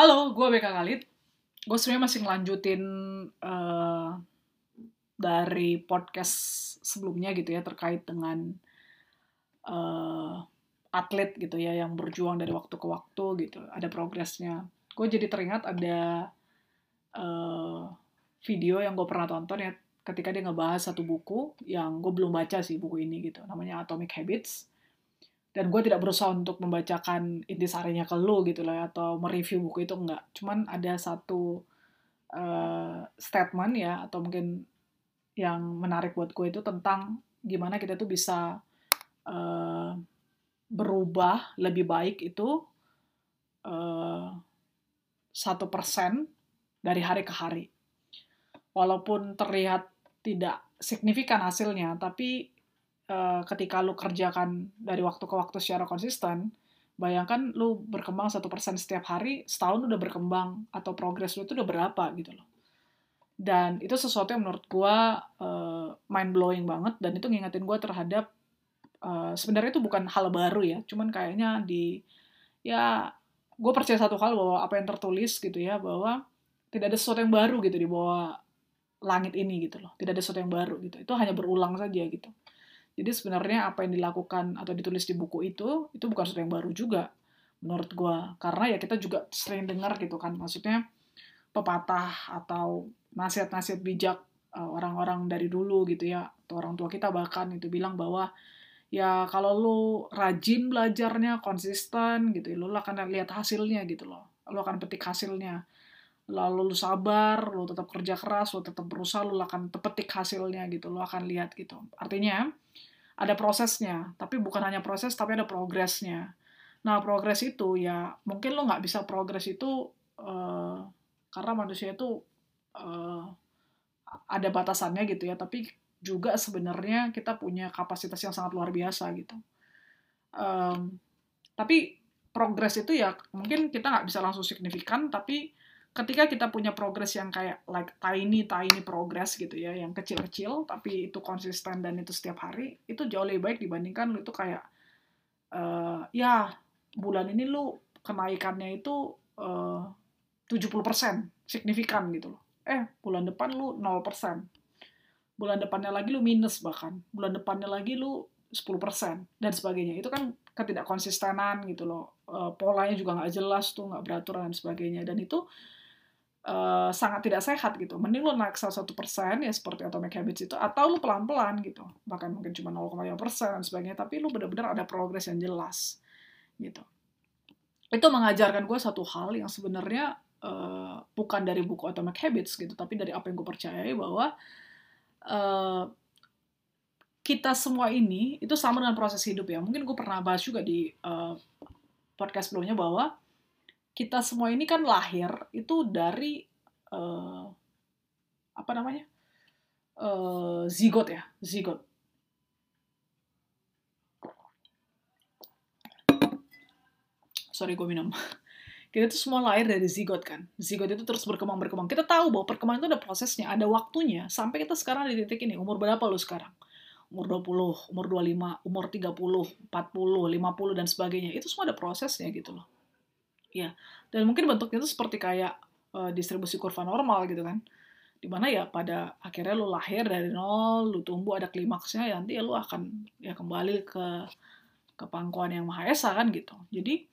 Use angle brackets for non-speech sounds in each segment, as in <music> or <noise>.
Halo, gue BK Khalid. Gue sebenarnya masih ngelanjutin uh, dari podcast sebelumnya gitu ya terkait dengan uh, atlet gitu ya yang berjuang dari waktu ke waktu gitu. Ada progresnya. Gue jadi teringat ada uh, video yang gue pernah tonton ya ketika dia ngebahas satu buku yang gue belum baca sih buku ini gitu. Namanya Atomic Habits dan gue tidak berusaha untuk membacakan intisarinya ke lu gitu lah ya, atau mereview buku itu enggak. Cuman ada satu uh, statement ya atau mungkin yang menarik buat gue itu tentang gimana kita tuh bisa uh, berubah lebih baik itu eh, satu persen dari hari ke hari. Walaupun terlihat tidak signifikan hasilnya tapi Eh, ketika lu kerjakan dari waktu ke waktu secara konsisten, bayangkan lu berkembang satu persen setiap hari, setahun udah berkembang atau progres lu itu udah berapa gitu loh. Dan itu sesuatu yang menurut gue uh, mind blowing banget dan itu ngingetin gue terhadap uh, sebenarnya itu bukan hal baru ya, cuman kayaknya di ya gue percaya satu hal bahwa apa yang tertulis gitu ya bahwa tidak ada sesuatu yang baru gitu di bawah langit ini gitu loh, tidak ada sesuatu yang baru gitu, itu hanya berulang saja gitu jadi sebenarnya apa yang dilakukan atau ditulis di buku itu, itu bukan sesuatu yang baru juga menurut gue. Karena ya kita juga sering dengar gitu kan, maksudnya pepatah atau nasihat-nasihat bijak eh, orang-orang dari dulu gitu ya, atau orang tua kita bahkan itu bilang bahwa ya kalau lu rajin belajarnya, konsisten gitu, lu akan lihat hasilnya gitu loh. Lu akan petik hasilnya. Lalu lu sabar, lu tetap kerja keras, lu tetap berusaha, lu akan petik hasilnya gitu, lu akan lihat gitu. Artinya, ada prosesnya, tapi bukan hanya proses, tapi ada progresnya. Nah, progres itu ya mungkin lo nggak bisa progres itu uh, karena manusia itu uh, ada batasannya gitu ya, tapi juga sebenarnya kita punya kapasitas yang sangat luar biasa gitu. Um, tapi progres itu ya mungkin kita nggak bisa langsung signifikan, tapi ketika kita punya progres yang kayak like tiny tiny progress gitu ya yang kecil-kecil tapi itu konsisten dan itu setiap hari itu jauh lebih baik dibandingkan lu itu kayak uh, ya bulan ini lu kenaikannya itu eh, uh, 70% signifikan gitu loh. Eh bulan depan lu 0% bulan depannya lagi lu minus bahkan. Bulan depannya lagi lu 10% dan sebagainya. Itu kan ketidakkonsistenan gitu loh. Uh, polanya juga nggak jelas tuh nggak beratur dan sebagainya. Dan itu sangat tidak sehat gitu. Mending lo naik salah satu persen ya seperti Atomic Habits itu, atau lo pelan-pelan gitu, bahkan mungkin cuma 0,5 persen sebagainya, tapi lo benar-benar ada progres yang jelas gitu. Itu mengajarkan gue satu hal yang sebenarnya uh, bukan dari buku Atomic Habits gitu, tapi dari apa yang gue percayai bahwa uh, kita semua ini itu sama dengan proses hidup ya. Mungkin gue pernah bahas juga di uh, podcast sebelumnya bahwa kita semua ini kan lahir itu dari uh, apa namanya? Uh, zigot ya zigot. Sorry gue minum. <laughs> Kita tuh semua lahir dari zigot kan. Zigot itu terus berkembang berkembang kita tahu bahwa perkembangan itu ada prosesnya ada waktunya. Sampai kita sekarang di titik ini. Umur berapa lo sekarang? Umur 20, umur 25, umur 30, 40, 50 dan sebagainya. Itu semua ada prosesnya gitu loh ya dan mungkin bentuknya itu seperti kayak uh, distribusi kurva normal gitu kan. Di mana ya pada akhirnya lu lahir dari nol lu tumbuh ada klimaksnya ya nanti ya lu akan ya kembali ke ke pangkuan yang maha esa kan gitu. Jadi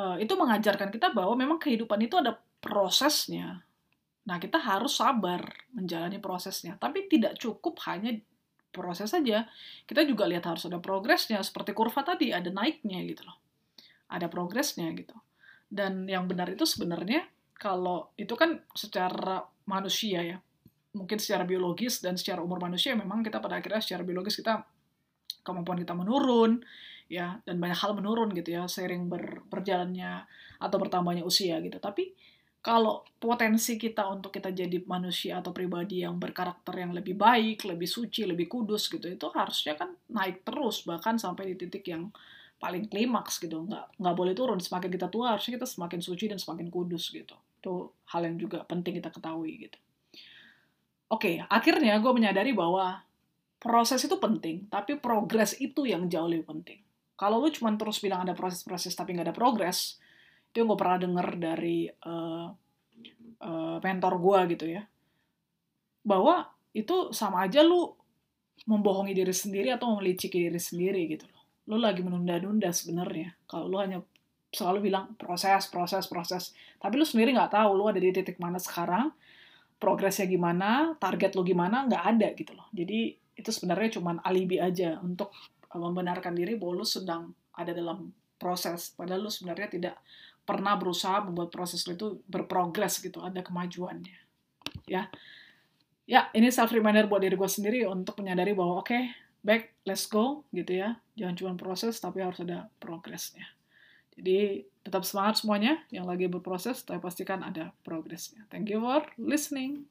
uh, itu mengajarkan kita bahwa memang kehidupan itu ada prosesnya. Nah kita harus sabar menjalani prosesnya. Tapi tidak cukup hanya proses saja. Kita juga lihat harus ada progresnya. Seperti kurva tadi ada naiknya gitu loh. Ada progresnya gitu dan yang benar itu sebenarnya kalau itu kan secara manusia ya, mungkin secara biologis dan secara umur manusia memang kita pada akhirnya secara biologis kita kemampuan kita menurun ya dan banyak hal menurun gitu ya seiring ber, berjalannya atau bertambahnya usia gitu. Tapi kalau potensi kita untuk kita jadi manusia atau pribadi yang berkarakter yang lebih baik, lebih suci, lebih kudus gitu, itu harusnya kan naik terus bahkan sampai di titik yang paling klimaks gitu. Nggak nggak boleh turun. Semakin kita tua harusnya kita semakin suci dan semakin kudus gitu. Itu hal yang juga penting kita ketahui gitu. Oke akhirnya gue menyadari bahwa proses itu penting tapi progres itu yang jauh lebih penting. Kalau lu cuma terus bilang ada proses-proses tapi nggak ada progres itu yang gue pernah denger dari uh, uh, mentor gue gitu ya. Bahwa itu sama aja lu membohongi diri sendiri atau meliciki diri sendiri gitu lu lagi menunda-nunda sebenarnya. Kalau lu hanya selalu bilang proses proses proses. Tapi lu sendiri nggak tahu lu ada di titik mana sekarang progresnya gimana target lu gimana nggak ada gitu loh. Jadi itu sebenarnya cuma alibi aja untuk membenarkan diri bahwa lu sedang ada dalam proses. Padahal lu sebenarnya tidak pernah berusaha membuat proses lu itu berprogres gitu ada kemajuannya. Ya. Ya ini self reminder buat diri gue sendiri untuk menyadari bahwa oke okay, back let's go gitu ya. Jangan cuma proses tapi harus ada progresnya. Jadi tetap semangat semuanya yang lagi berproses tapi pastikan ada progresnya. Thank you for listening